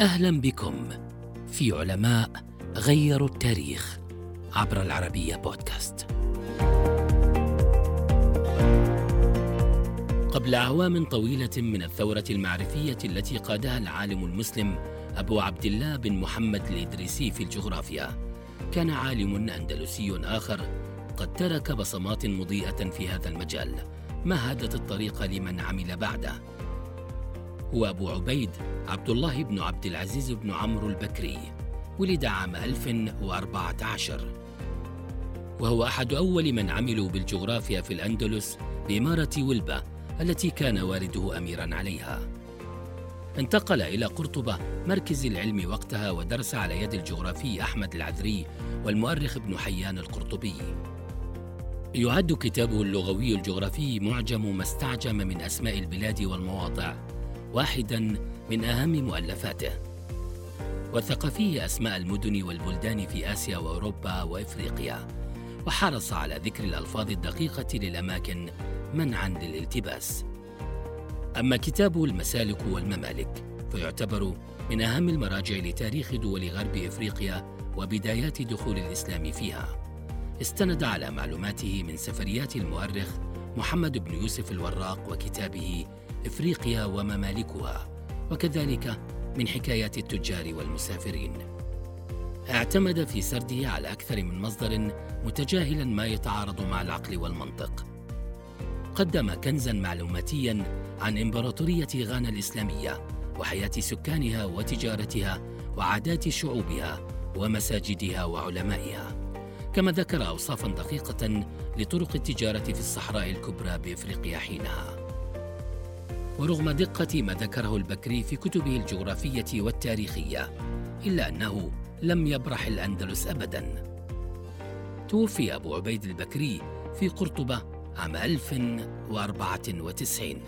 أهلا بكم في علماء غيروا التاريخ عبر العربية بودكاست. قبل اعوام طويلة من الثورة المعرفية التي قادها العالم المسلم أبو عبد الله بن محمد الإدريسي في الجغرافيا، كان عالم أندلسي آخر قد ترك بصمات مضيئة في هذا المجال مهدت الطريق لمن عمل بعده هو أبو عبيد عبد الله بن عبد العزيز بن عمرو البكري ولد عام 1014 وهو أحد أول من عملوا بالجغرافيا في الأندلس بإمارة ولبة التي كان والده أميرا عليها. انتقل إلى قرطبة مركز العلم وقتها ودرس على يد الجغرافي أحمد العذري والمؤرخ ابن حيان القرطبي. يعد كتابه اللغوي الجغرافي معجم ما استعجم من أسماء البلاد والمواضع. واحدا من أهم مؤلفاته. وثق فيه أسماء المدن والبلدان في آسيا وأوروبا وإفريقيا وحرص على ذكر الألفاظ الدقيقة للأماكن منعا للالتباس. أما كتابه المسالك والممالك فيعتبر من أهم المراجع لتاريخ دول غرب إفريقيا وبدايات دخول الإسلام فيها. استند على معلوماته من سفريات المؤرخ محمد بن يوسف الوراق وكتابه إفريقيا وممالكها وكذلك من حكايات التجار والمسافرين. اعتمد في سرده على أكثر من مصدر متجاهلا ما يتعارض مع العقل والمنطق. قدم كنزا معلوماتيا عن إمبراطورية غانا الإسلامية وحياة سكانها وتجارتها وعادات شعوبها ومساجدها وعلمائها. كما ذكر اوصافا دقيقة لطرق التجارة في الصحراء الكبرى بإفريقيا حينها. ورغم دقة ما ذكره البكري في كتبه الجغرافية والتاريخية إلا أنه لم يبرح الأندلس أبدا. توفي أبو عبيد البكري في قرطبة عام 1094